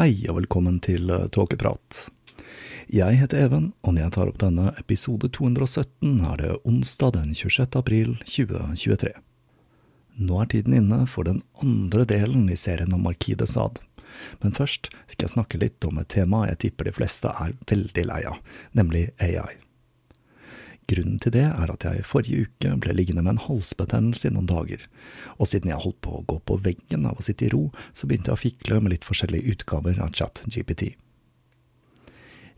Hei og velkommen til Tåkeprat. Jeg heter Even, og når jeg tar opp denne episode 217, er det onsdag den 26. april 2023. Nå er tiden inne for den andre delen i serien om Marquis de Sade. Men først skal jeg snakke litt om et tema jeg tipper de fleste er veldig lei av, nemlig AI. Grunnen til det er at jeg forrige uke ble liggende med en halsbetennelse i noen dager, og siden jeg holdt på å gå på veggen av å sitte i ro, så begynte jeg å fikle med litt forskjellige utgaver av ChatGPT.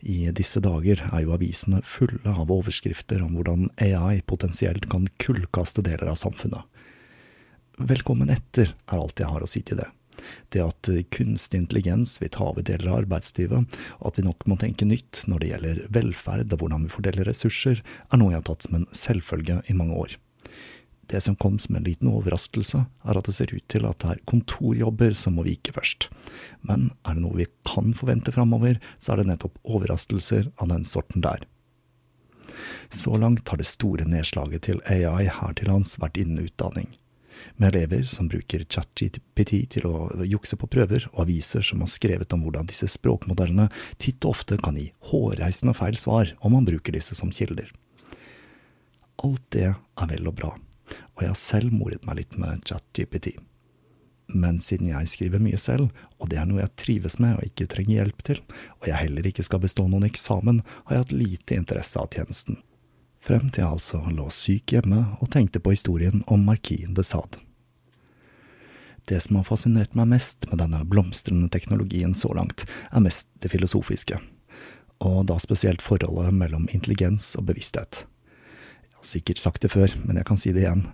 I disse dager er jo avisene fulle av overskrifter om hvordan AI potensielt kan kullkaste deler av samfunnet. Velkommen etter er alt jeg har å si til det. Det at kunstig intelligens vil ta over deler av arbeidslivet, og at vi nok må tenke nytt når det gjelder velferd og hvordan vi fordeler ressurser, er noe jeg har tatt som en selvfølge i mange år. Det som kom som en liten overraskelse, er at det ser ut til at det er kontorjobber som må vike først. Men er det noe vi kan forvente framover, så er det nettopp overraskelser av den sorten der. Så langt har det store nedslaget til AI her til lands vært innen utdanning med elever som bruker ChatGPT til å jukse på prøver, og aviser som har skrevet om hvordan disse språkmodellene titt og ofte kan gi hårreisende feil svar om man bruker disse som kilder. Alt det er vel og bra, og jeg har selv moret meg litt med ChatGPT. Men siden jeg skriver mye selv, og det er noe jeg trives med og ikke trenger hjelp til, og jeg heller ikke skal bestå noen eksamen, har jeg hatt lite interesse av tjenesten frem til jeg altså lå syk hjemme og tenkte på historien om markien de Sade. Det som har fascinert meg mest med denne blomstrende teknologien så langt, er mest det filosofiske, og da spesielt forholdet mellom intelligens og bevissthet. Jeg har sikkert sagt det før, men jeg kan si det igjen,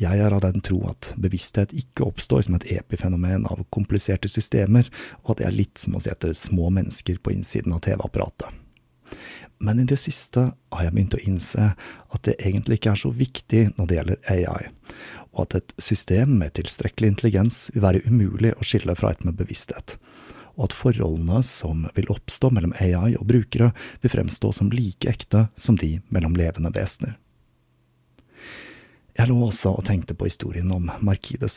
jeg er av den tro at bevissthet ikke oppstår som et epifenomen av kompliserte systemer, og at det er litt som å se etter små mennesker på innsiden av TV-apparatet. Men i det siste har jeg begynt å innse at det egentlig ikke er så viktig når det gjelder AI, og at et system med tilstrekkelig intelligens vil være umulig å skille fra et med bevissthet, og at forholdene som vil oppstå mellom AI og brukere, vil fremstå som like ekte som de mellom levende vesener. Jeg lå også og tenkte på historien om Marquis de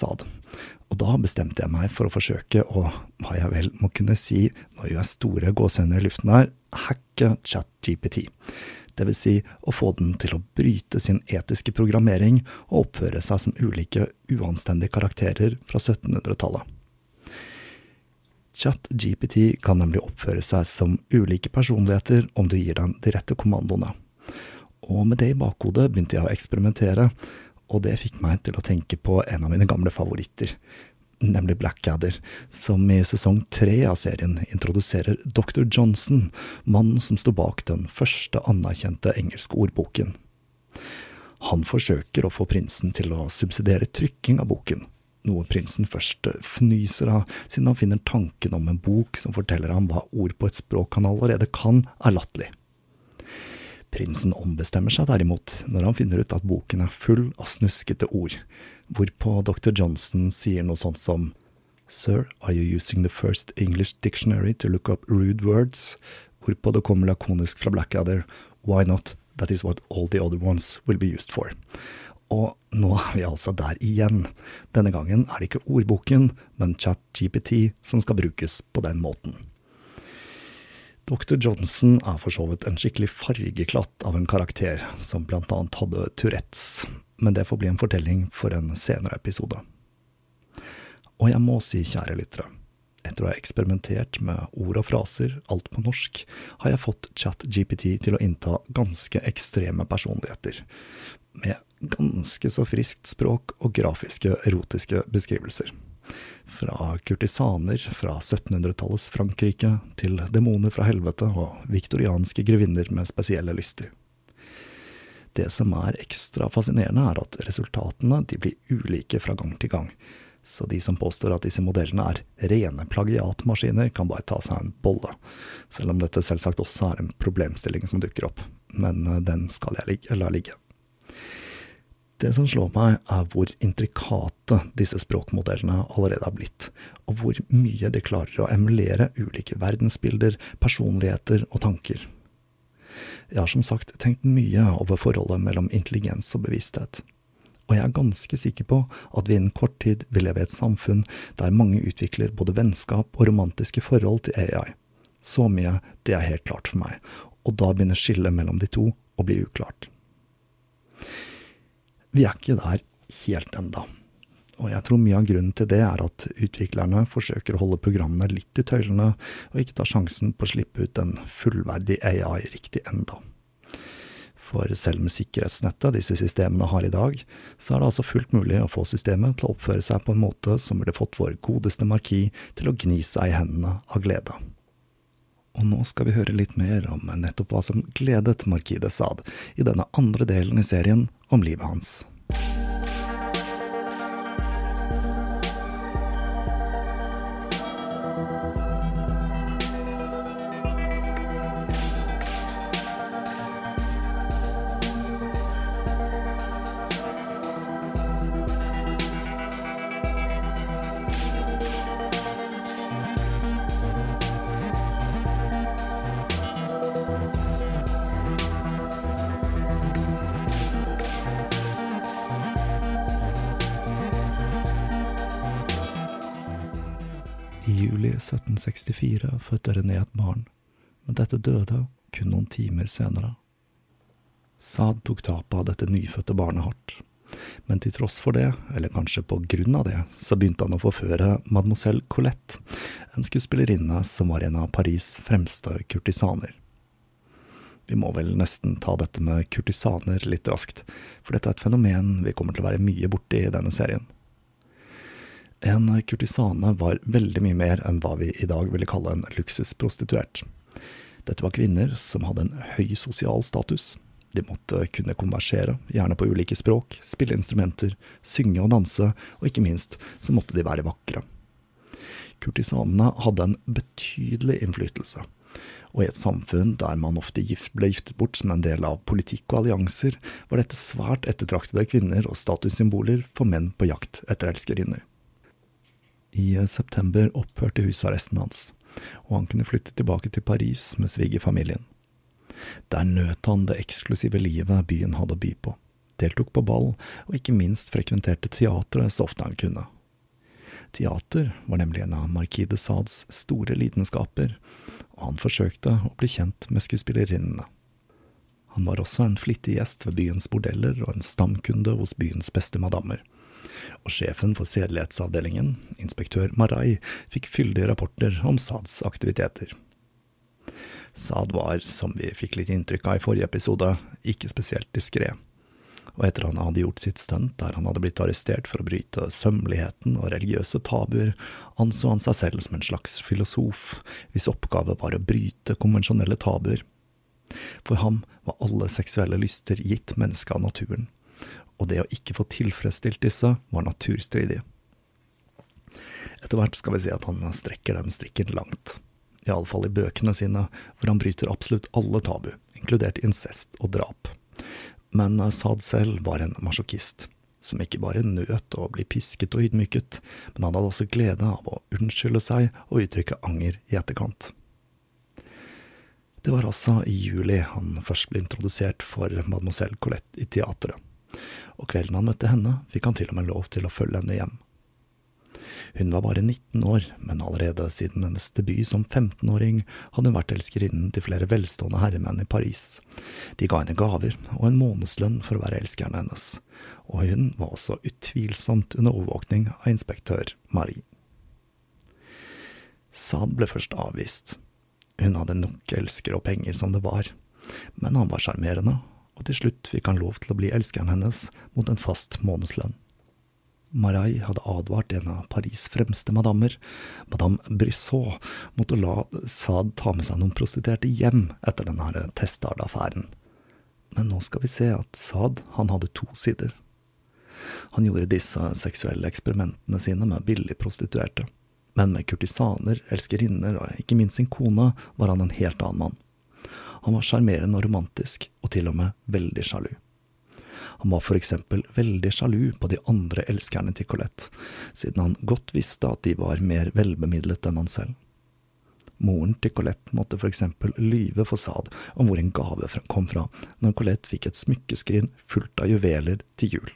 og da bestemte jeg meg for å forsøke å, hva jeg vel må kunne si, nå gjør jeg store gåsehender i luften her, hacke ChatGPT det vil si å få den til å bryte sin etiske programmering og oppføre seg som ulike uanstendige karakterer fra 1700-tallet. ChatGPT kan nemlig oppføre seg som ulike personligheter om du gir den de rette kommandoene. Og med det i bakhodet begynte jeg å eksperimentere, og det fikk meg til å tenke på en av mine gamle favoritter, nemlig Blackadder, som i sesong tre av serien introduserer Dr. Johnson, mannen som sto bak den første anerkjente engelske ordboken. Han forsøker å få prinsen til å subsidiere trykking av boken, noe prinsen først fnyser av, siden han finner tanken om en bok som forteller ham hva ord på et språk han allerede kan, er latterlig. Prinsen ombestemmer seg derimot når han finner ut at boken er full av snuskete ord, hvorpå dr. Johnson sier noe sånt som Sir, are you using the first English dictionary to look up rude words? Hvorpå det kommer lakonisk fra Blackadder, why not, that is what all the other ones will be used for. Og nå er vi altså der igjen. Denne gangen er det ikke ordboken, men ChatGPT som skal brukes på den måten. Dr. Johnson er for så vidt en skikkelig fargeklatt av en karakter, som blant annet hadde Tourettes, men det får bli en fortelling for en senere episode. Og jeg må si, kjære lyttere, etter å ha eksperimentert med ord og fraser, alt på norsk, har jeg fått ChatGPT til å innta ganske ekstreme personligheter, med ganske så friskt språk og grafiske erotiske beskrivelser. Fra kurtisaner fra 1700-tallets Frankrike til demoner fra helvete og viktorianske grevinner med spesielle lyster. Det som er ekstra fascinerende, er at resultatene blir ulike fra gang til gang, så de som påstår at disse modellene er rene plagiatmaskiner, kan bare ta seg en bolle, selv om dette selvsagt også er en problemstilling som dukker opp, men eh, den skal jeg la ligge. Det som slår meg, er hvor intrikate disse språkmodellene allerede har blitt, og hvor mye de klarer å emulere ulike verdensbilder, personligheter og tanker. Jeg har som sagt tenkt mye over forholdet mellom intelligens og bevissthet, og jeg er ganske sikker på at vi innen kort tid vil leve i et samfunn der mange utvikler både vennskap og romantiske forhold til AI. Så mye, det er helt klart for meg, og da begynner skillet mellom de to å bli uklart. Vi er ikke der helt enda. Og jeg tror mye av grunnen til det er at utviklerne forsøker å holde programmene litt i tøylene, og ikke tar sjansen på å slippe ut en fullverdig AI riktig enda. For selv med sikkerhetsnettet disse systemene har i dag, så er det altså fullt mulig å få systemet til å oppføre seg på en måte som ville fått vår godeste marki til å gni seg i hendene av glede. Og nå skal vi høre litt mer om nettopp hva som gledet Markide Saad i denne andre delen i serien om livet hans. 1764 fødte René et barn, men dette døde kun noen timer senere. Saad tok tapet av dette nyfødte barnet hardt, men til tross for det, eller kanskje på grunn av det, så begynte han å forføre mademoiselle Colette, en skuespillerinne som var en av Paris' fremste kurtisaner. Vi må vel nesten ta dette med kurtisaner litt raskt, for dette er et fenomen vi kommer til å være mye borti i denne serien. En kurtisane var veldig mye mer enn hva vi i dag ville kalle en luksusprostituert. Dette var kvinner som hadde en høy sosial status. De måtte kunne konversere, gjerne på ulike språk, spille instrumenter, synge og danse, og ikke minst så måtte de være vakre. Kurtisanene hadde en betydelig innflytelse, og i et samfunn der man ofte ble giftet bort som en del av politikk og allianser, var dette svært ettertraktede kvinner og statussymboler for menn på jakt etter elskerinner. I september opphørte husarresten hans, og han kunne flytte tilbake til Paris med svigerfamilien. Der nøt han det eksklusive livet byen hadde å by på, deltok på ball og ikke minst frekventerte teatret så ofte han kunne. Teater var nemlig en av Marquis de Sades store lidenskaper, og han forsøkte å bli kjent med skuespillerinnene. Han var også en flittig gjest ved byens bordeller og en stamkunde hos byens beste madammer. Og sjefen for sedelighetsavdelingen, inspektør Marai, fikk fyldige rapporter om Sads aktiviteter. Sad var, som vi fikk litt inntrykk av i forrige episode, ikke spesielt diskré og etter han hadde gjort sitt stunt der han hadde blitt arrestert for å bryte sømmeligheten og religiøse tabuer, anså han seg selv som en slags filosof, hvis oppgave var å bryte konvensjonelle tabuer. For ham var alle seksuelle lyster gitt mennesket av naturen, og det å ikke få tilfredsstilt disse var naturstridig. Etter hvert skal vi si at han strekker den strikken langt, iallfall i bøkene sine, hvor han bryter absolutt alle tabu, inkludert incest og drap men Saad selv var en masjokist, som ikke bare nøt å bli pisket og ydmyket, men han hadde også glede av å unnskylde seg og uttrykke anger i etterkant. Det var altså i juli han først ble introdusert for mademoiselle Colette i teatret, og kvelden han møtte henne, fikk han til og med lov til å følge henne hjem. Hun var bare 19 år, men allerede siden hennes debut som 15-åring hadde hun vært elskerinnen til flere velstående herremenn i Paris. De ga henne gaver og en månedslønn for å være elskeren hennes, og hun var også utvilsomt under overvåkning av inspektør Marie. Saad ble først avvist. Hun hadde nok elskere og penger som det var, men han var sjarmerende, og til slutt fikk han lov til å bli elskeren hennes mot en fast månedslønn. Marai hadde advart en av Paris' fremste madammer, madame Brissot, mot å la Saad ta med seg noen prostituerte hjem etter denne Testard-affæren. Men nå skal vi se at Saad, han hadde to sider. Han gjorde disse seksuelle eksperimentene sine med billig prostituerte, men med kurtisaner, elskerinner og ikke minst sin kone var han en helt annen mann. Han var sjarmerende og romantisk, og til og med veldig sjalu. Han var for eksempel veldig sjalu på de andre elskerne til Colette, siden han godt visste at de var mer velbemidlet enn han selv. Moren til Colette måtte for eksempel lyve for Sad om hvor en gave kom fra, når Colette fikk et smykkeskrin fullt av juveler til jul.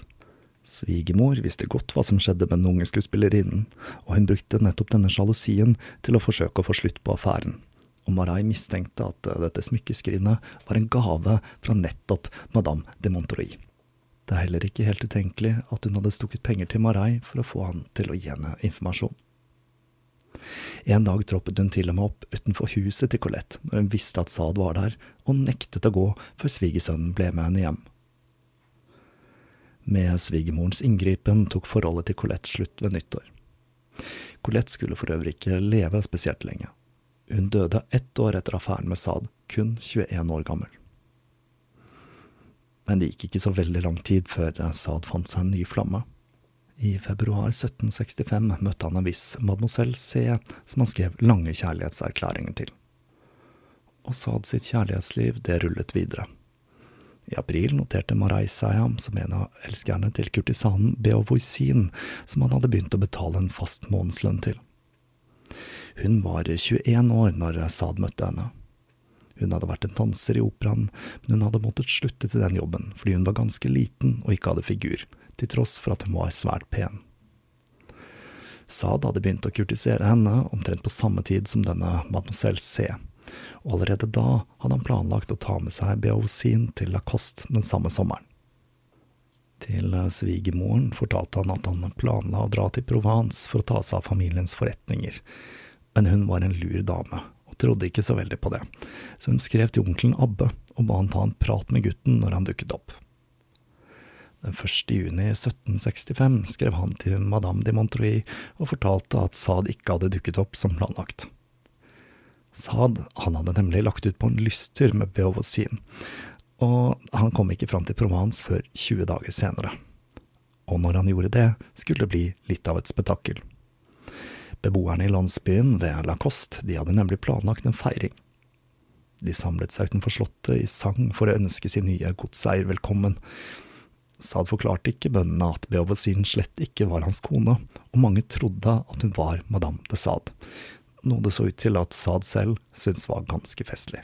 Svigermor visste godt hva som skjedde med den unge skuespillerinnen, og hun brukte nettopp denne sjalusien til å forsøke å få slutt på affæren og Marai mistenkte at dette smykkeskrinet var en gave fra nettopp Madame de Montreuil. Det er heller ikke helt utenkelig at hun hadde stukket penger til Marai for å få han til å gi henne informasjon. En dag troppet hun til og med opp utenfor huset til Colette når hun visste at Saad var der, og nektet å gå før svigersønnen ble med henne hjem. Med svigermorens inngripen tok forholdet til Colette slutt ved nyttår. Colette skulle for øvrig ikke leve spesielt lenge. Hun døde ett år etter affæren med Saad, kun 21 år gammel men det gikk ikke så veldig lang tid før Saad fant seg en ny flamme. I februar 1765 møtte han en viss mademoiselle C, som han skrev lange kjærlighetserklæringer til. Og Saad sitt kjærlighetsliv, det rullet videre. I april noterte Marai seg ham som en av elskerne til kurtisanen Beovoisin, som han hadde begynt å betale en fast månedslønn til. Hun var 21 år når Saad møtte henne. Hun hadde vært en danser i operaen, men hun hadde måttet slutte til den jobben fordi hun var ganske liten og ikke hadde figur, til tross for at hun var svært pen. Saad hadde begynt å kurtisere henne omtrent på samme tid som denne mademoiselle C, og allerede da hadde han planlagt å ta med seg Beausine til Lacoste den samme sommeren. Til svigermoren fortalte han at han planla å dra til Provence for å ta seg av familiens forretninger, men hun var en lur dame og trodde ikke så veldig på det, så hun skrev til onkelen Abbe og ba han ta en prat med gutten når han dukket opp. Den 1. juni 1765 skrev han til madame de Montreuil og fortalte at Saad ikke hadde dukket opp som planlagt. Saad han hadde nemlig lagt ut på en lysttur med Beauvoisin, og han kom ikke fram til Provence før 20 dager senere. Og når han gjorde det, skulle det bli litt av et spetakkel. Beboerne i landsbyen ved Lacoste de hadde nemlig planlagt en feiring. De samlet seg utenfor slottet i sang for å ønske sin nye godseier velkommen. Saad forklarte ikke bøndene at Beauvoisin slett ikke var hans kone, og mange trodde at hun var madame de Sad. noe det så ut til at Saad selv syntes var ganske festlig.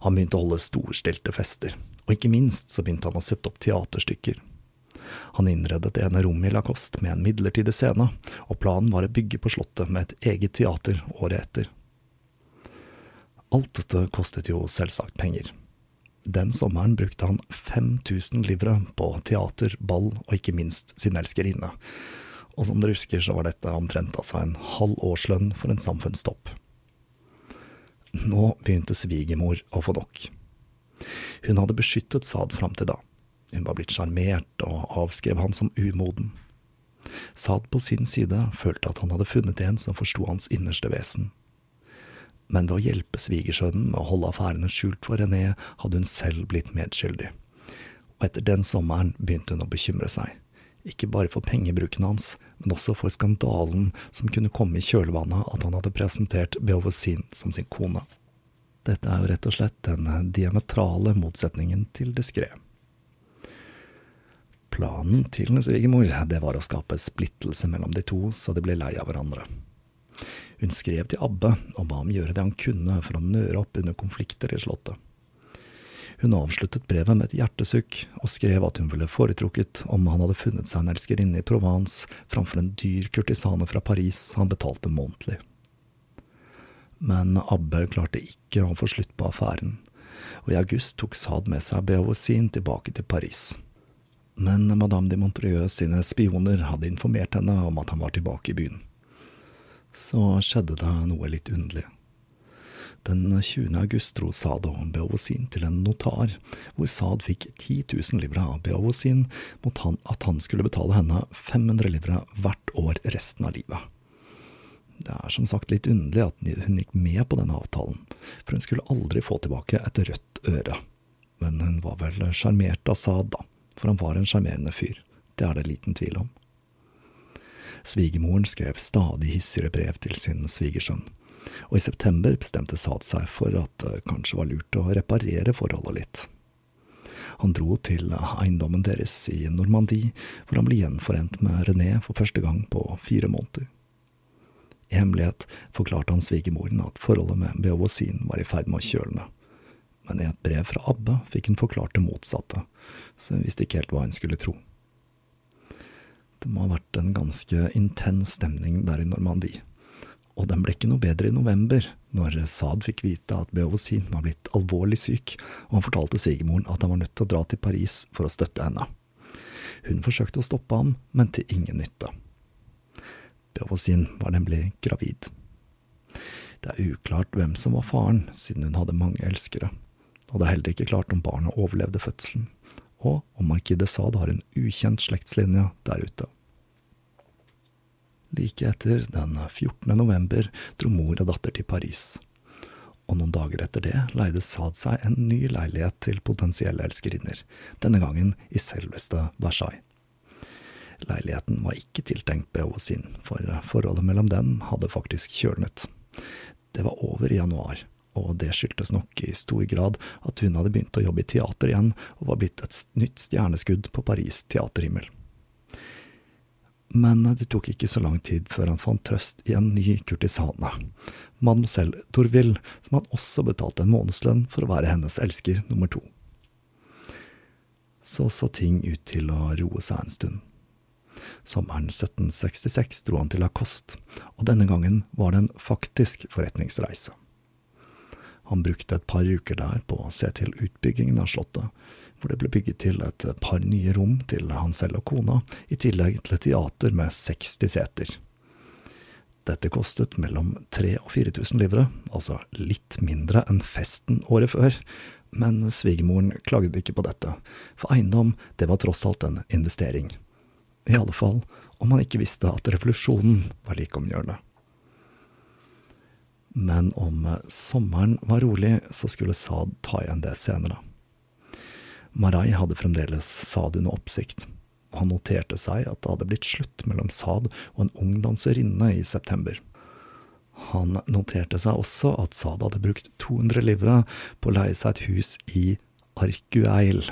Han begynte å holde storstilte fester, og ikke minst så begynte han å sette opp teaterstykker. Han innredet det ene rommet i Lacoste med en midlertidig scene, og planen var å bygge på Slottet med et eget teater året etter. Alt dette kostet jo selvsagt penger. Den sommeren brukte han 5000 livre på teater, ball og ikke minst sin elskerinne, og som dere husker så var dette omtrent altså en halv årslønn for en samfunnstopp. Nå begynte svigermor å få nok. Hun hadde beskyttet Sad fram til da. Hun var blitt sjarmert og avskrev han som umoden. Sad på sin side følte at han hadde funnet en som forsto hans innerste vesen. Men ved å hjelpe svigersønnen med å holde affærene skjult for René, hadde hun selv blitt medskyldig. Og etter den sommeren begynte hun å bekymre seg ikke bare for pengebruken hans, men også for skandalen som kunne komme i kjølvannet at han hadde presentert Beovosin som sin kone. Dette er jo rett og slett den diametrale motsetningen til diskré. Planen til svigermor det var å skape splittelse mellom de to, så de ble lei av hverandre. Hun skrev til Abbe og ba ham gjøre det han kunne for å nøre opp under konflikter i slottet. Hun avsluttet brevet med et hjertesukk, og skrev at hun ville foretrukket om han hadde funnet seg en elskerinne i Provence framfor en dyr kurtisane fra Paris han betalte månedlig. Men Abbe klarte ikke å få slutt på affæren, og i august tok Sad med seg Beovosin tilbake til Paris. Men Madame de Montreux sine spioner hadde informert henne om at han var tilbake i byen. Så skjedde det noe litt underlig. Den 20. august dro Saad og Beovosin til en notar, hvor Saad fikk 10 000 livre av Beovosin mot han, at han skulle betale henne 500 livre hvert år resten av livet. Det er som sagt litt underlig at hun gikk med på denne avtalen, for hun skulle aldri få tilbake et rødt øre. Men hun var vel sjarmert av Saad, da, for han var en sjarmerende fyr, det er det liten tvil om. Svigermoren skrev stadig hissigere brev til sin svigersønn og i september bestemte Saad seg for at det kanskje var lurt å reparere forholdet litt. Han dro til eiendommen deres i Normandie, hvor han ble gjenforent med René for første gang på fire måneder. I hemmelighet forklarte han svigermoren at forholdet med Beovosin var i ferd med å kjølne, men i et brev fra Abbe fikk hun forklart det motsatte, så hun visste ikke helt hva hun skulle tro. Det må ha vært en ganske intens stemning der i Normandie og den ble ikke noe bedre i november, når Saad fikk vite at Beovosin var blitt alvorlig syk, og han fortalte svigermoren at han var nødt til å dra til Paris for å støtte henne. Hun forsøkte å stoppe ham, men til ingen nytte. Beovosin var nemlig gravid. Det er uklart hvem som var faren, siden hun hadde mange elskere, og det er heller ikke klart om barnet overlevde fødselen, og om Marquis de Sade har en ukjent slektslinje der ute. Like etter, den 14. november, dro mor og datter til Paris. Og noen dager etter det leide Saad seg en ny leilighet til potensielle elskerinner, denne gangen i selveste Versailles. Leiligheten var ikke tiltenkt Beovosin, for forholdet mellom dem hadde faktisk kjølnet. Det var over i januar, og det skyldtes nok i stor grad at hun hadde begynt å jobbe i teater igjen og var blitt et nytt stjerneskudd på Paris teaterhimmel men det tok ikke så lang tid før han fant trøst i en ny kurtisane, mademoiselle Torville, som han også betalte en månedslønn for å være hennes elsker nummer to. Så så ting ut til å roe seg en stund. Sommeren 1766 dro han til Lacoste, og denne gangen var det en faktisk forretningsreise. Han brukte et par uker der på å se til utbyggingen av slottet, hvor det ble bygget til et par nye rom til han selv og kona, i tillegg til et teater med 60 seter. Dette kostet mellom 3000 og 4000 livre, altså litt mindre enn festen året før, men svigermoren klagde ikke på dette, for eiendom, det var tross alt en investering. I alle fall om han ikke visste at revolusjonen var like om hjørnet. Men om sommeren var rolig, så skulle Saad ta igjen det senere. Marai hadde fremdeles Saad under oppsikt, og han noterte seg at det hadde blitt slutt mellom Saad og en ung danserinne i september. Han noterte seg også at Saad hadde brukt 200 livre på å leie seg et hus i Arcueil,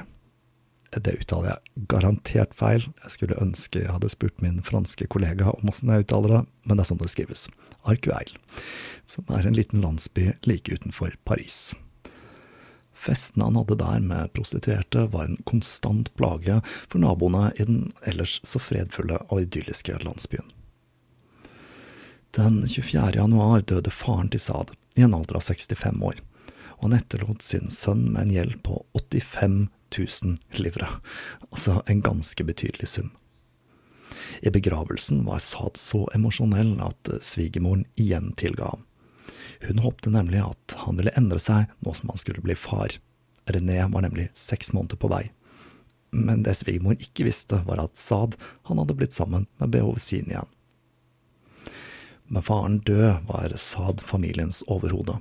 Det uttaler jeg garantert feil, jeg skulle ønske jeg hadde spurt min franske kollega om åssen jeg uttaler det, men det er sånn det skrives. Arcueil, som er en liten landsby like utenfor Paris. Festene han hadde der med prostituerte, var en konstant plage for naboene i den ellers så fredfulle og idylliske landsbyen. Den 24. januar døde faren til Saad i en alder av 65 år, og han etterlot sin sønn med en gjeld på 85 000 livre, altså en ganske betydelig sum. I begravelsen var Saad så emosjonell at svigermoren igjen tilga ham. Hun håpte nemlig at han ville endre seg nå som han skulle bli far. René var nemlig seks måneder på vei. Men det svigermor ikke visste, var at Saad han hadde blitt sammen med Behovsin igjen. Med faren død var Saad familiens overhode,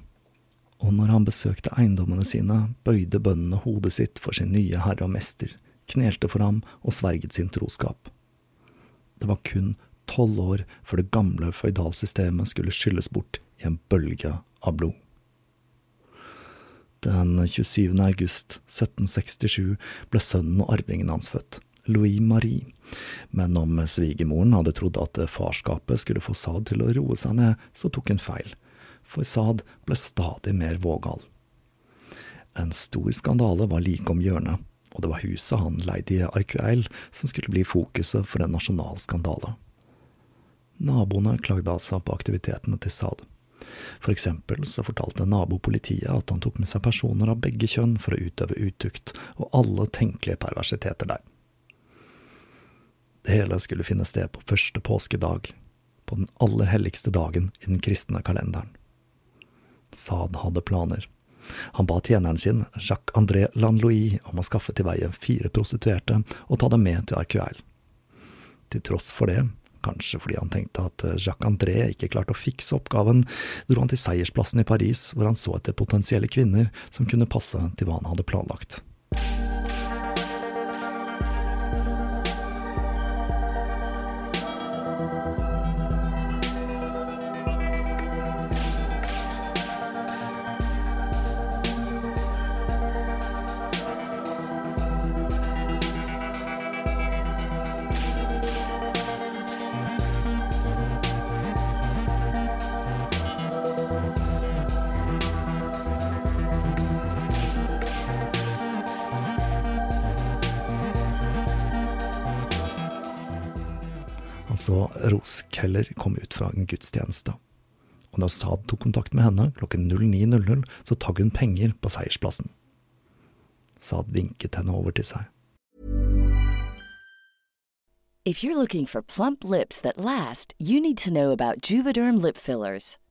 og når han besøkte eiendommene sine, bøyde bøndene hodet sitt for sin nye herre og mester, knelte for ham og sverget sin troskap. Det var kun tolv år før det gamle føydalsystemet skulle skylles bort i en bølge av blod. Den 27. august 1767 ble sønnen og arvingen hans født, Louis Marie, men om svigermoren hadde trodd at farskapet skulle få Sad til å roe seg ned, så tok hun feil, for Saad ble stadig mer vågal. En stor skandale var like om hjørnet, og det var huset han leide i Arcueil som skulle bli fokuset for en nasjonal skandale. Naboene klagde altså på aktivitetene til Saad. For eksempel så fortalte nabopolitiet at han tok med seg personer av begge kjønn for å utøve utukt og alle tenkelige perversiteter der. Det hele skulle finne sted på første påskedag, på den aller helligste dagen i den kristne kalenderen. Saad hadde planer. Han ba tjeneren sin, Jacques-André Landlouis, om å skaffe til veie fire prostituerte og ta dem med til Arcueil. Til tross for det, kanskje fordi han tenkte at Jacques-André ikke klarte å fikse oppgaven, dro han til seiersplassen i Paris, hvor han så etter potensielle kvinner som kunne passe til hva han hadde planlagt. Rose kom ut fra en gudstjeneste, og da Saad tok kontakt med henne klokken 09.00, så tagg hun penger på seiersplassen. Saad vinket henne over til seg. If you're looking for plump lips that last, you need to know about Juvederm lip fillers.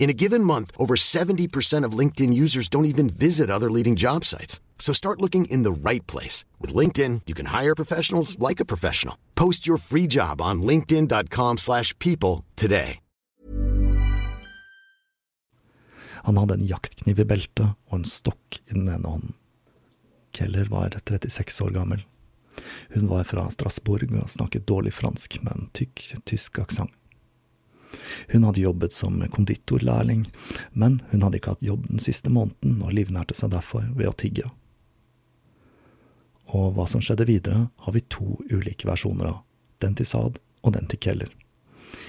In a given month, over 70% of LinkedIn users don't even visit other leading job sites. So start looking in the right place. With LinkedIn, you can hire professionals like a professional. Post your free job on linkedin.com slash people today. Han hadde en jaktkniv i beltet og en stokk i den ene hånden. Keller var 36 år gammel. Hun var fra Strasbourg og snakket dårlig fransk med en tykk tysk aksent. Hun hadde jobbet som konditorlærling, men hun hadde ikke hatt jobb den siste måneden og livnærte seg derfor ved å tigge. Og hva som skjedde videre, har vi to ulike versjoner av, den til Saad og den til Keller.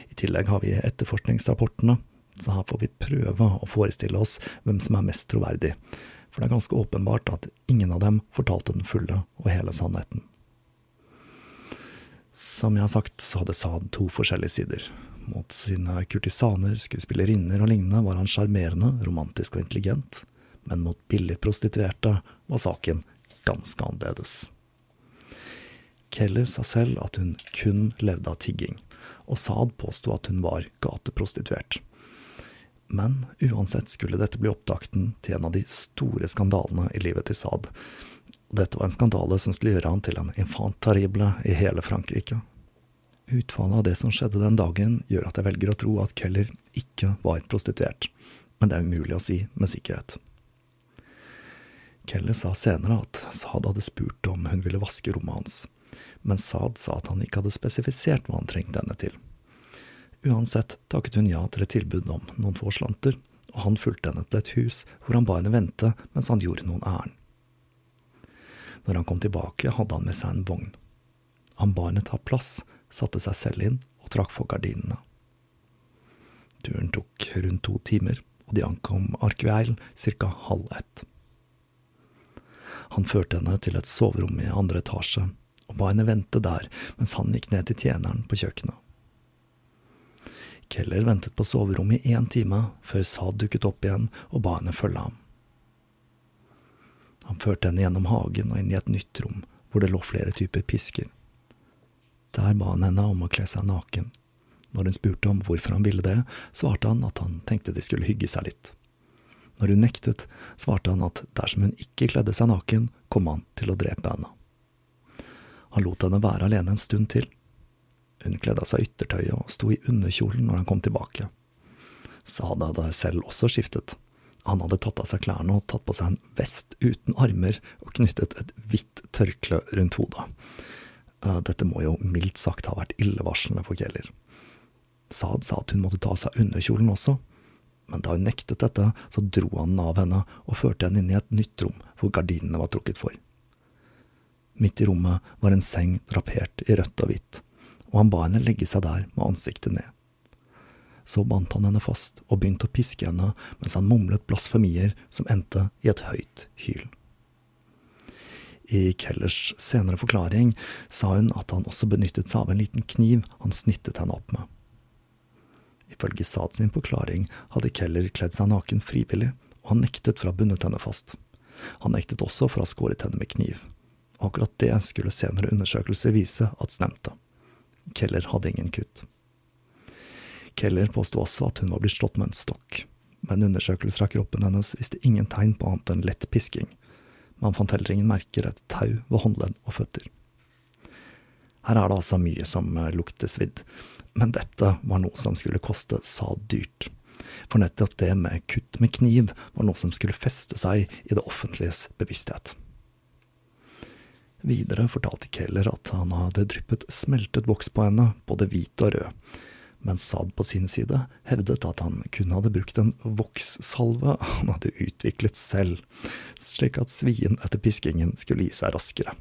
I tillegg har vi etterforskningsrapportene, så her får vi prøve å forestille oss hvem som er mest troverdig, for det er ganske åpenbart at ingen av dem fortalte den fulle og hele sannheten. Som jeg har sagt, så hadde Saad to forskjellige sider. Mot sine kurtisaner, skuespillerinner og lignende var han sjarmerende, romantisk og intelligent, men mot billig prostituerte var saken ganske annerledes. Keller sa selv at hun kun levde av tigging, og Saad påsto at hun var gateprostituert. Men uansett skulle dette bli opptakten til en av de store skandalene i livet til Saad. Dette var en skandale som skulle gjøre han til en infant terrible i hele Frankrike. Utfallet av det som skjedde den dagen, gjør at jeg velger å tro at Keller ikke var prostituert, men det er umulig å si med sikkerhet. Keller sa senere at Saad hadde spurt om hun ville vaske rommet hans, men Saad sa at han ikke hadde spesifisert hva han trengte henne til. Uansett takket hun ja til et tilbud om noen få slanter, og han fulgte henne til et hus hvor han ba henne vente mens han gjorde noen ærend. Når han kom tilbake, hadde han med seg en vogn. Han ba henne ta plass, satte seg selv inn og trakk for gardinene. Turen tok rundt to timer, og de ankom Arkveil ca. halv ett. Han førte henne til et soverom i andre etasje, og ba henne vente der mens han gikk ned til tjeneren på kjøkkenet. Keller ventet på soverommet i én time før Saad dukket opp igjen og ba henne følge ham. Han førte henne gjennom hagen og inn i et nytt rom, hvor det lå flere typer pisker. Der ba han henne om å kle seg naken. Når hun spurte om hvorfor han ville det, svarte han at han tenkte de skulle hygge seg litt. Når hun nektet, svarte han at dersom hun ikke kledde seg naken, kom han til å drepe henne. Han lot henne være alene en stund til, hun kledde av seg yttertøyet og sto i underkjolen når han kom tilbake. Sada hadde selv også skiftet. Han hadde tatt av seg klærne og tatt på seg en vest uten armer og knyttet et hvitt tørkle rundt hodet. Eh, dette må jo mildt sagt ha vært illevarslende for Keller. Saad sa at hun måtte ta av seg underkjolen også, men da hun nektet dette, så dro han den av henne og førte henne inn i et nytt rom hvor gardinene var trukket for. Midt i rommet var en seng drapert i rødt og hvitt og han ba henne legge seg der med ansiktet ned. Så bandt han henne fast og begynte å piske henne mens han mumlet blasfemier som endte i et høyt hyl. I Kellers senere forklaring sa hun at han også benyttet seg av en liten kniv han snittet henne opp med. Ifølge Sad sin forklaring hadde Keller kledd seg naken frivillig, og han nektet for å ha bundet henne fast. Han nektet også for å ha skåret henne med kniv. Og akkurat det skulle senere undersøkelser vise at stemte. Keller hadde ingen kutt. Keller påsto også at hun var blitt slått med en stokk, men undersøkelser av kroppen hennes viste ingen tegn på annet enn lett pisking. Man fant heller ingen merker etter tau ved håndledd og føtter. Her er det altså mye som eh, lukter svidd, men dette var noe som skulle koste Saad dyrt. For nettopp det med kutt med kniv var noe som skulle feste seg i det offentliges bevissthet. Videre fortalte Keller at han hadde dryppet smeltet voks på henne, både hvit og rød, mens Saad på sin side hevdet at han kun hadde brukt en vokssalve han hadde utviklet selv, slik at svien etter piskingen skulle gi seg raskere.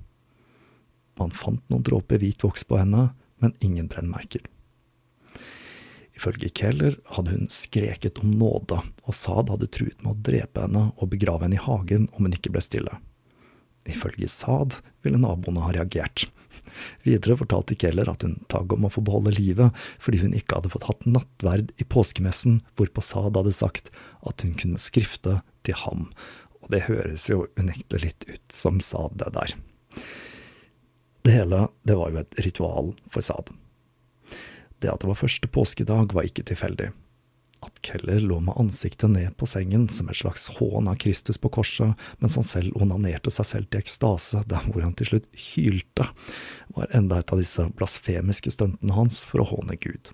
Man fant noen dråper hvit voks på henne, men ingen brennmerker. Ifølge Keller hadde hun skreket om nåde, og Saad hadde truet med å drepe henne og begrave henne i hagen om hun ikke ble stille. Ifølge Saad ville naboene ha reagert. Videre fortalte Keller at hun tagg om å få beholde livet fordi hun ikke hadde fått hatt nattverd i påskemessen, hvorpå Saad hadde sagt at hun kunne skrifte til ham, og det høres jo unektelig litt ut som Saad, det der. Det hele, det var jo et ritual for Saad. Det at det var første påskedag, var ikke tilfeldig at Keller lå med ansiktet ned på sengen som et slags hån av Kristus på korset, mens han selv onanerte seg selv til ekstase, der hvor han til slutt hylte, var enda et av disse blasfemiske stuntene hans for å håne Gud.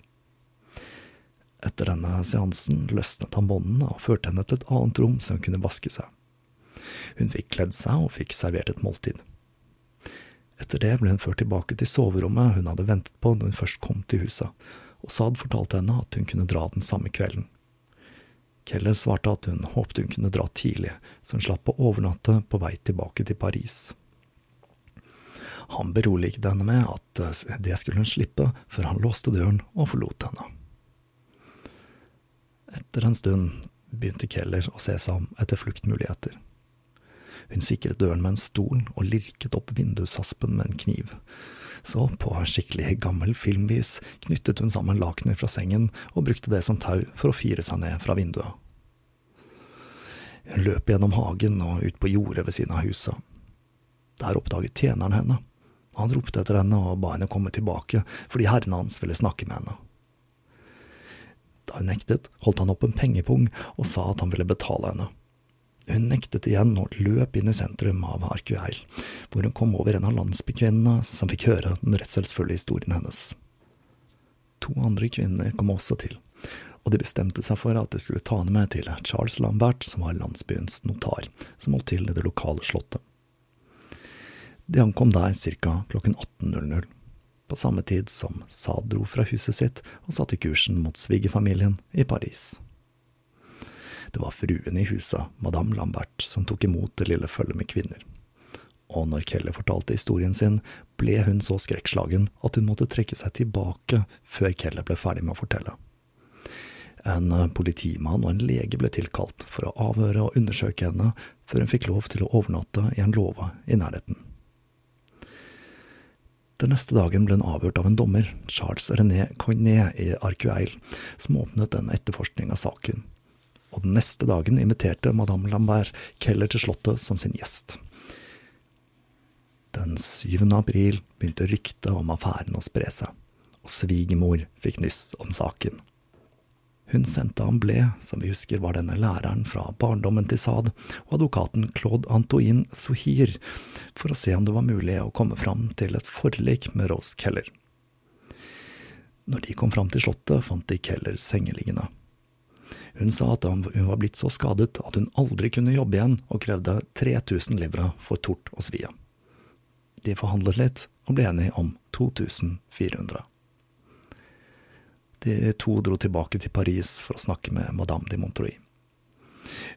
Etter denne seansen løsnet han båndene og førte henne til et annet rom så hun kunne vaske seg. Hun fikk kledd seg og fikk servert et måltid. Etter det ble hun ført tilbake til soverommet hun hadde ventet på når hun først kom til huset, og Saad fortalte henne at hun kunne dra den samme kvelden. Keller svarte at hun håpte hun kunne dra tidlig, så hun slapp å overnatte på vei tilbake til Paris. Han beroliget henne med at eh, det skulle hun slippe før han låste døren og forlot henne. Etter en stund begynte Keller å se seg om etter fluktmuligheter. Hun sikret døren med en stol og lirket opp vindushaspen med en kniv. Så, på skikkelig gammel filmvis, knyttet hun sammen lakenet fra sengen og brukte det som tau for å fire seg ned fra vinduet. Hun løp gjennom hagen og ut på jordet ved siden av huset. Der oppdaget tjeneren henne. Han ropte etter henne og ba henne komme tilbake, fordi herren hans ville snakke med henne. Da hun nektet, holdt han opp en pengepung og sa at han ville betale henne. Hun nektet igjen og løp inn i sentrum av Arcueil, hvor hun kom over en av landsbykvinnene som fikk høre den redselsfulle historien hennes. To andre kvinner kom også til, og de bestemte seg for at de skulle ta henne med til Charles Lambert, som var landsbyens notar, som holdt til i det lokale slottet. De ankom der ca. klokken 18.00, på samme tid som Saad dro fra huset sitt og satte kursen mot svigerfamilien i Paris. Det var fruen i huset, madame Lambert, som tok imot det lille følget med kvinner. Og når Kelly fortalte historien sin, ble hun så skrekkslagen at hun måtte trekke seg tilbake før Kelly ble ferdig med å fortelle. En politimann og en lege ble tilkalt for å avhøre og undersøke henne før hun fikk lov til å overnatte i en låve i nærheten. Den neste dagen ble hun avhørt av en dommer, Charles René Coignet i Arcueil, som åpnet en etterforskning av saken den neste dagen inviterte madame Lambert Keller til slottet som sin gjest. Den 7. april begynte ryktet om affæren å spre seg, og svigermor fikk nyss om saken. Hun sendte Amblé, som vi husker var denne læreren fra barndommen til Saad, og advokaten Claude Antoine Sohir, for å se om det var mulig å komme fram til et forlik med Rose Keller. Når de kom fram til slottet, fant de Keller sengeliggende. Hun sa at hun var blitt så skadet at hun aldri kunne jobbe igjen, og krevde 3000 livra for tort og svie. De forhandlet litt, og ble enige om 2400. De to dro tilbake til Paris for å snakke med madame de Montreuil.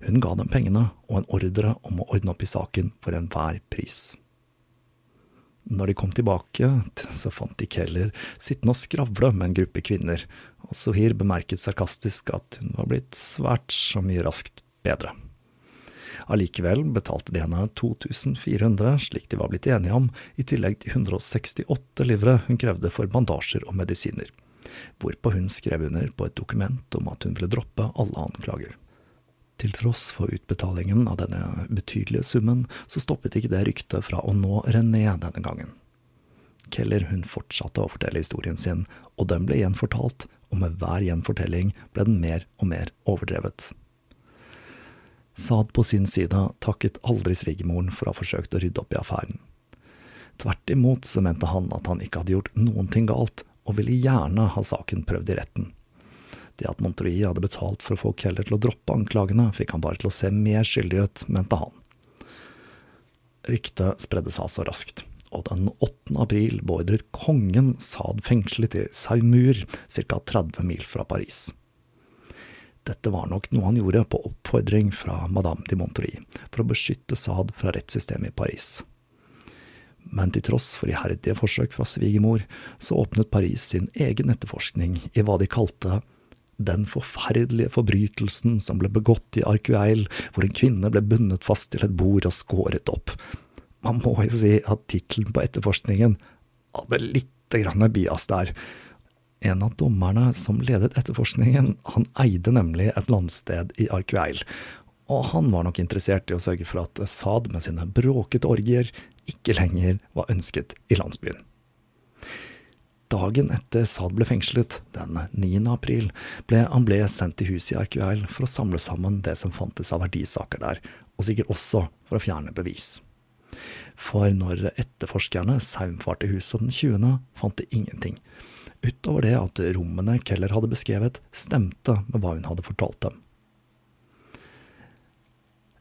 Hun ga dem pengene og en ordre om å ordne opp i saken for enhver pris. Når de kom tilbake, så fant de Keller sittende og skravle med en gruppe kvinner, og Sohir bemerket sarkastisk at hun var blitt svært så mye raskt bedre. Allikevel betalte de henne 2400, slik de var blitt enige om, i tillegg til 168 livre hun krevde for bandasjer og medisiner, hvorpå hun skrev under på et dokument om at hun ville droppe alle anklager. Til tross for utbetalingen av denne betydelige summen, så stoppet ikke det ryktet fra å nå René denne gangen. Keller hun fortsatte å fortelle historien sin, og den ble gjenfortalt, og med hver gjenfortelling ble den mer og mer overdrevet. Saad på sin side takket aldri svigermoren for å ha forsøkt å rydde opp i affæren. Tvert imot så mente han at han ikke hadde gjort noen ting galt, og ville gjerne ha saken prøvd i retten. Det at Montreuil hadde betalt for å få Keller til å droppe anklagene, fikk han bare til å se mer skyldig ut, mente han. Ryktet spredde seg så raskt og den 8. april beordret kongen Saad fengslet i Saumur, ca 30 mil fra Paris. Dette var nok noe han gjorde på oppfordring fra madame de Montreuil, for å beskytte Saad fra rettssystemet i Paris. Men til tross for iherdige forsøk fra svigermor, så åpnet Paris sin egen etterforskning i hva de kalte den forferdelige forbrytelsen som ble begått i Arcueil, hvor en kvinne ble bundet fast til et bord og skåret opp, man må jo si at tittelen på etterforskningen hadde lite grann bias der. En av dommerne som ledet etterforskningen, han eide nemlig et landsted i Arcueil, og han var nok interessert i å sørge for at Saad med sine bråkete orgier ikke lenger var ønsket i landsbyen. Dagen etter Saad ble fengslet, den 9. april, ble Amblé sendt til huset i Arcueil for å samle sammen det som fantes av verdisaker der, og sikkert også for å fjerne bevis. For når etterforskerne saumfarte huset den 20., fant de ingenting, utover det at rommene Keller hadde beskrevet, stemte med hva hun hadde fortalt dem.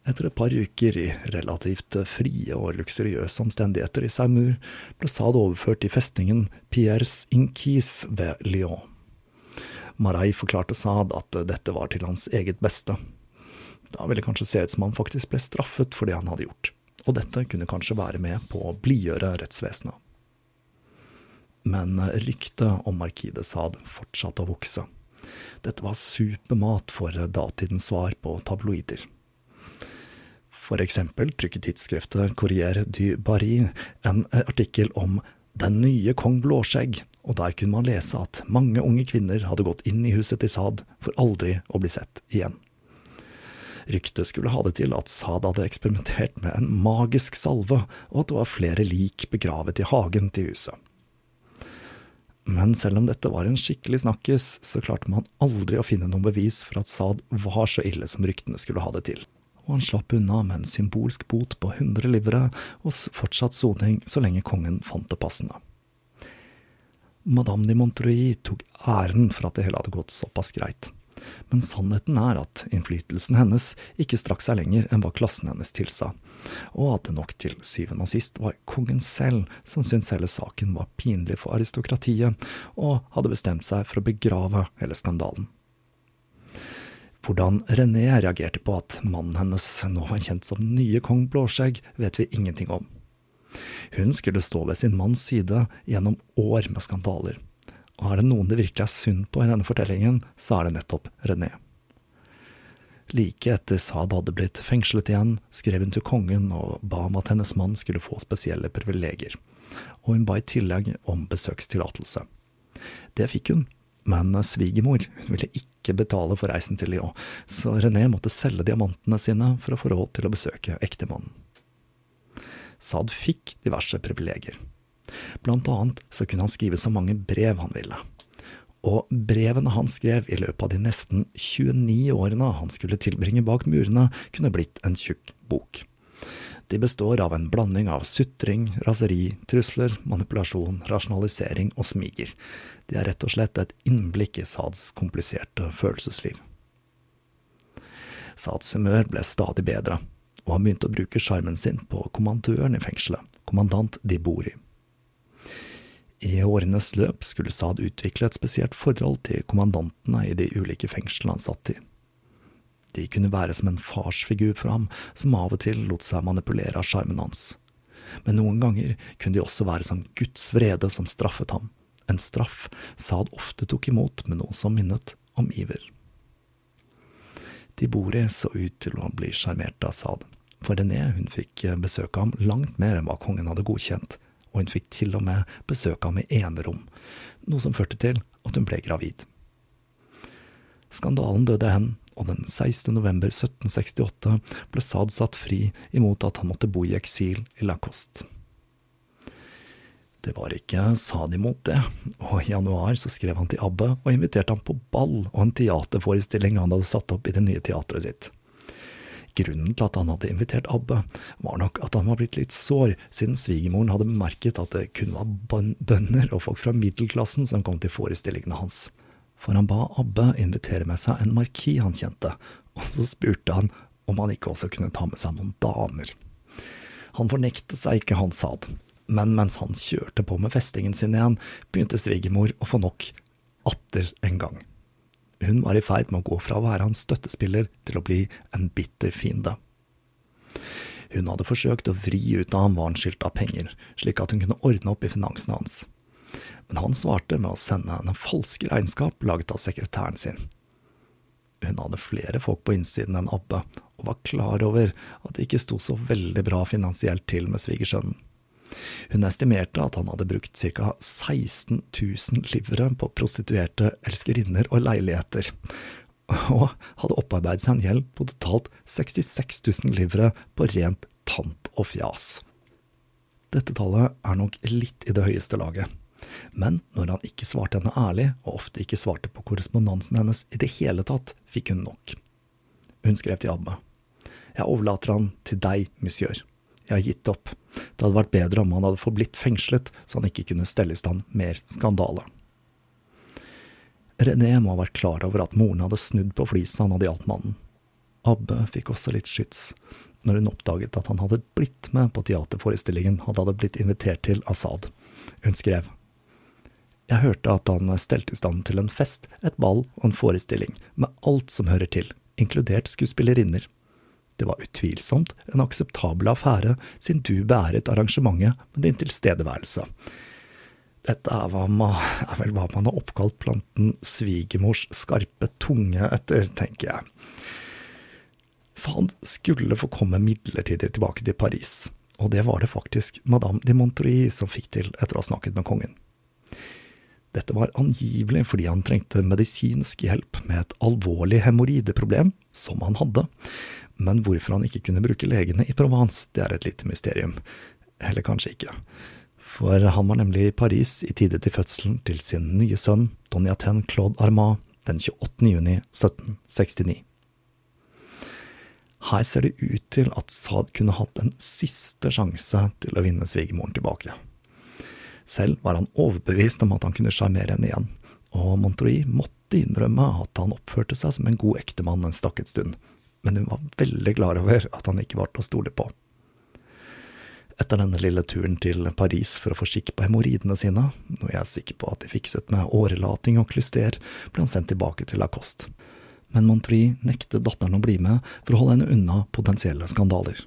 Etter et par uker i relativt frie og luksuriøse omstendigheter i Saumur, ble Saad overført til festningen Pierres Inquis ved Lyon. Marai forklarte Saad at dette var til hans eget beste. Da ville det kanskje se ut som han faktisk ble straffet for det han hadde gjort, og dette kunne kanskje være med på å blidgjøre rettsvesenet. Men ryktet om Marquis de Sade fortsatte å vokse. Dette var supermat for datidens svar på tabloider. For eksempel trykket tidsskriftet Courier du Barry en artikkel om Den nye kong Blåskjegg, og der kunne man lese at mange unge kvinner hadde gått inn i huset til Saad for aldri å bli sett igjen. Ryktet skulle ha det til at Saad hadde eksperimentert med en magisk salve, og at det var flere lik begravet i hagen til huset. Men selv om dette var en skikkelig snakkis, så klarte man aldri å finne noen bevis for at Saad var så ille som ryktene skulle ha det til og han slapp unna med en symbolsk bot på 100 livere og fortsatt soning så lenge kongen fant det passende. Madame de Montreuil tok æren for at det hele hadde gått såpass greit, men sannheten er at innflytelsen hennes ikke strakk seg lenger enn hva klassen hennes tilsa, og at det nok til syvende og sist var kongen selv som syntes hele saken var pinlig for aristokratiet, og hadde bestemt seg for å begrave hele skandalen. Hvordan René reagerte på at mannen hennes nå var kjent som nye kong Blåskjegg, vet vi ingenting om. Hun skulle stå ved sin manns side gjennom år med skandaler, og er det noen det virkelig er synd på i denne fortellingen, så er det nettopp René. Like etter Saad hadde blitt fengslet igjen, skrev hun til kongen og ba om at hennes mann skulle få spesielle privilegier, og hun ba i tillegg om besøkstillatelse. Det fikk hun, men svigermor ville ikke betale for reisen til Lyon, så René måtte selge diamantene sine for å få råd til å besøke ektemannen. Saad fikk diverse privilegier. Blant annet så kunne han skrive så mange brev han ville. Og brevene han skrev i løpet av de nesten 29 årene han skulle tilbringe bak murene, kunne blitt en tjukk bok. De består av en blanding av sutring, raseri, trusler, manipulasjon, rasjonalisering og smiger. De er rett og slett et innblikk i Sads kompliserte følelsesliv. Sads humør ble stadig bedre, og han begynte å bruke sjarmen sin på kommandøren i fengselet, kommandant de bor I årenes løp skulle Saad utvikle et spesielt forhold til kommandantene i de ulike fengslene han satt i. De kunne være som en farsfigur for ham, som av og til lot seg manipulere av sjarmen hans. Men noen ganger kunne de også være som Guds vrede som straffet ham, en straff Saad ofte tok imot med noe som minnet om iver. Tibori så ut til å bli sjarmert av Saad, for René hun fikk besøke ham langt mer enn hva kongen hadde godkjent, og hun fikk til og med besøke ham i enerom, noe som førte til at hun ble gravid. Skandalen døde hen, og den 16. november 1768 ble Saad satt fri imot at han måtte bo i eksil i Lacoste. Det var ikke Saad imot det, og i januar så skrev han til Abbe og inviterte ham på ball og en teaterforestilling han hadde satt opp i det nye teatret sitt. Grunnen til at han hadde invitert Abbe, var nok at han var blitt litt sår, siden svigermoren hadde bemerket at det kun var bønder og folk fra middelklassen som kom til forestillingene hans for han ba Abbe invitere med seg en markis han kjente, og så spurte han om han ikke også kunne ta med seg noen damer. Han fornektet seg ikke, han sa det, men mens han kjørte på med festingen sin igjen, begynte svigermor å få nok, atter en gang. Hun var i ferd med å gå fra å være hans støttespiller til å bli en bitter fiende. Hun hadde forsøkt å vri ut av ham hva han skyldte av penger, slik at hun kunne ordne opp i finansene hans men han svarte med å sende henne falske regnskap laget av sekretæren sin. Hun hadde flere folk på innsiden enn Abbe, og var klar over at det ikke sto så veldig bra finansielt til med svigersønnen. Hun estimerte at han hadde brukt ca 16 000 livere på prostituerte elskerinner og leiligheter, og hadde opparbeidet seg en gjeld på totalt 66 000 livere på rent tant og fjas. Dette tallet er nok litt i det høyeste laget, men når han ikke svarte henne ærlig, og ofte ikke svarte på korrespondansen hennes i det hele tatt, fikk hun nok. Hun skrev til Abbe. Jeg overlater han til deg, monsieur. Jeg har gitt opp. Det hadde vært bedre om han hadde forblitt fengslet, så han ikke kunne stelle i stand mer skandale. René må ha vært klar over at moren hadde snudd på flisa han hadde gjaldt mannen. Abbe fikk også litt skyts når hun oppdaget at han hadde blitt med på teaterforestillingen han hadde blitt invitert til Assad. Hun skrev Jeg hørte at han stelte i stand til en fest, et ball og en forestilling, med alt som hører til, inkludert skuespillerinner. Det var utvilsomt en akseptabel affære, siden du beæret arrangementet med din tilstedeværelse. Dette er, man, er, vel hva man har oppkalt planten svigermors skarpe tunge etter, tenker jeg. Så han skulle få komme midlertidig tilbake til Paris, og det var det faktisk madame de Montreuil som fikk til etter å ha snakket med kongen. Dette var angivelig fordi han trengte medisinsk hjelp med et alvorlig hemoroideproblem, som han hadde, men hvorfor han ikke kunne bruke legene i Provence, det er et lite mysterium. Eller kanskje ikke. For han var nemlig i Paris i tide til fødselen til sin nye sønn, Donjaten Claude Armand, den 28. juni 1769. Her ser det ut til at Saad kunne hatt en siste sjanse til å vinne svigermoren tilbake. Selv var han overbevist om at han kunne sjarmere henne igjen, og Montreuil måtte innrømme at han oppførte seg som en god ektemann en stakket stund, men hun var veldig klar over at han ikke var til å stole på. Etter denne lille turen til Paris for å få skikk på hemoroidene sine, noe jeg er sikker på at de fikset med årelating og klyster, ble han sendt tilbake til Lacoste. Men Montreuil nektet datteren å bli med for å holde henne unna potensielle skandaler.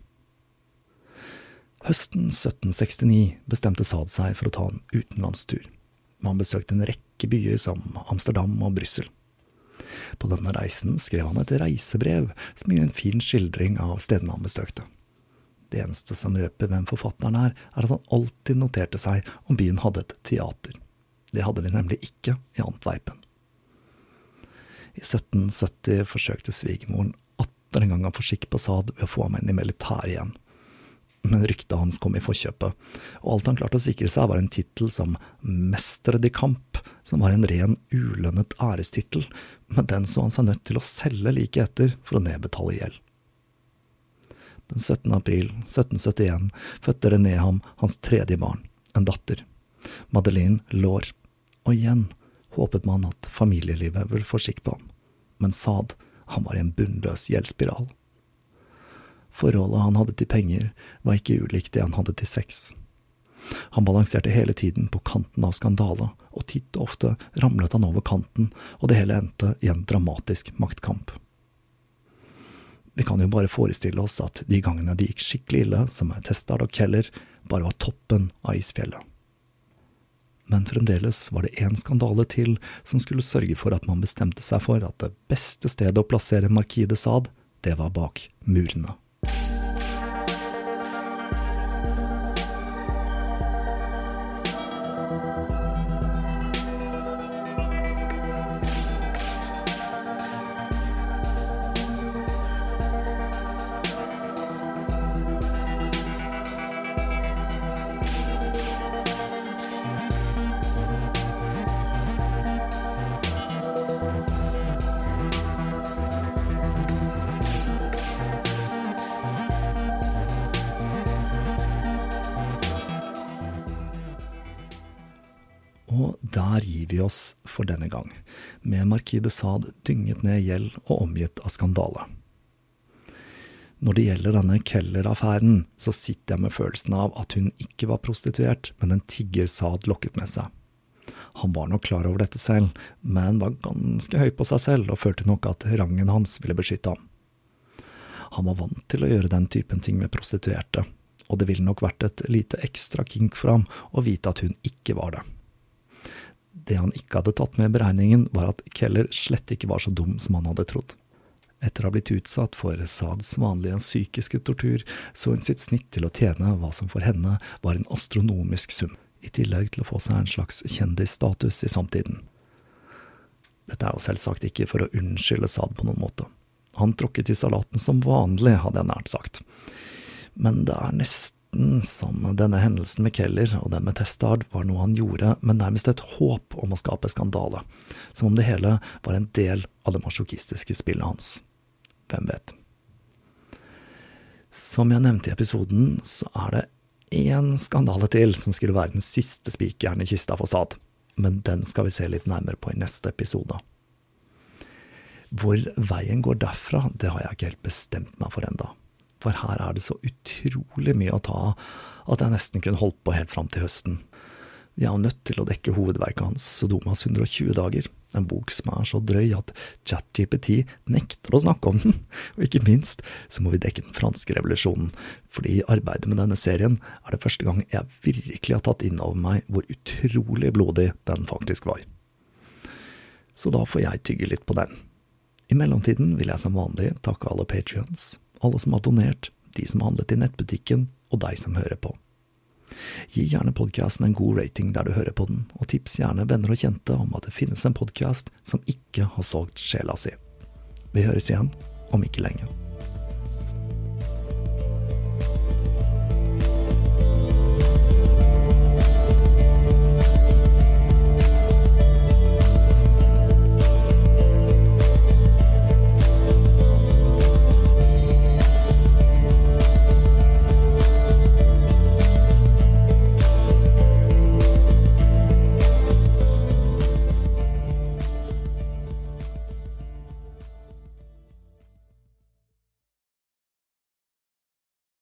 Høsten 1769 bestemte Saad seg for å ta en utenlandstur. Han besøkte en rekke byer som Amsterdam og Brussel. På denne reisen skrev han et reisebrev som gir en fin skildring av stedene han besøkte. Det eneste som røper hvem forfatteren er, er at han alltid noterte seg om byen hadde et teater. Det hadde de nemlig ikke i Antwerpen. I 1770 forsøkte svigermoren atter en gang å få skikk på Saad ved å få ham inn i militæret igjen men ryktet hans kom i forkjøpet, og alt han klarte å sikre seg, var en tittel som Mestre de Camp, som var en ren ulønnet ærestittel, men den så han seg nødt til å selge like etter for å nedbetale gjeld. Den 17. april 1771 fødte René ham hans tredje barn, en datter, Madeleine Laure, og igjen håpet man at familielivet ville få skikk på ham, men Saad, han var i en bunnløs gjeldsspiral. Forholdet han hadde til penger, var ikke ulikt det han hadde til sex. Han balanserte hele tiden på kanten av skandale, og titt og ofte ramlet han over kanten, og det hele endte i en dramatisk maktkamp. Vi kan jo bare forestille oss at de gangene det gikk skikkelig ille, som med Testard og Keller, bare var toppen av isfjellet. Men fremdeles var det én skandale til som skulle sørge for at man bestemte seg for at det beste stedet å plassere Marquis de det var bak murene. Og vi oss for denne gang, med Marquis de Sade dynget ned gjeld og omgitt av skandale. Når det gjelder denne Keller-affæren, så sitter jeg med følelsen av at hun ikke var prostituert, men en tigger Saad lokket med seg. Han var nok klar over dette selv, men var ganske høy på seg selv og følte nok at rangen hans ville beskytte ham. Han var vant til å gjøre den typen ting med prostituerte, og det ville nok vært et lite ekstra kink for ham å vite at hun ikke var det. Det han ikke hadde tatt med i beregningen, var at Keller slett ikke var så dum som han hadde trodd. Etter å ha blitt utsatt for Sads vanlige psykiske tortur, så hun sitt snitt til å tjene hva som for henne var en astronomisk sum, i tillegg til å få seg en slags kjendisstatus i samtiden. Dette er jo selvsagt ikke for å unnskylde Sad på noen måte. Han tråkket i salaten som vanlig, hadde jeg nært sagt. Men det er nesten som denne hendelsen med Keller og den med Testard var noe han gjorde med nærmest et håp om å skape skandale, som om det hele var en del av det masochistiske spillet hans. Hvem vet? Som jeg nevnte i episoden, så er det én skandale til som skulle være den siste spikeren i kista for Sad, men den skal vi se litt nærmere på i neste episode. Hvor veien går derfra, det har jeg ikke helt bestemt meg for enda. For her er det så utrolig mye å ta av at jeg nesten kunne holdt på helt fram til høsten. Jeg er nødt til å dekke hovedverket hans, Sodomas 120 dager, en bok som er så drøy at ChatGPT nekter å snakke om den, og ikke minst så må vi dekke den franske revolusjonen, fordi i arbeidet med denne serien er det første gang jeg virkelig har tatt inn over meg hvor utrolig blodig den faktisk var. Så da får jeg tygge litt på den. I mellomtiden vil jeg som vanlig takke alle patrions, alle som har donert, de som har handlet i nettbutikken, og deg som hører på. Gi gjerne podkasten en god rating der du hører på den, og tips gjerne venner og kjente om at det finnes en podkast som ikke har solgt sjela si. Vi høres igjen om ikke lenge.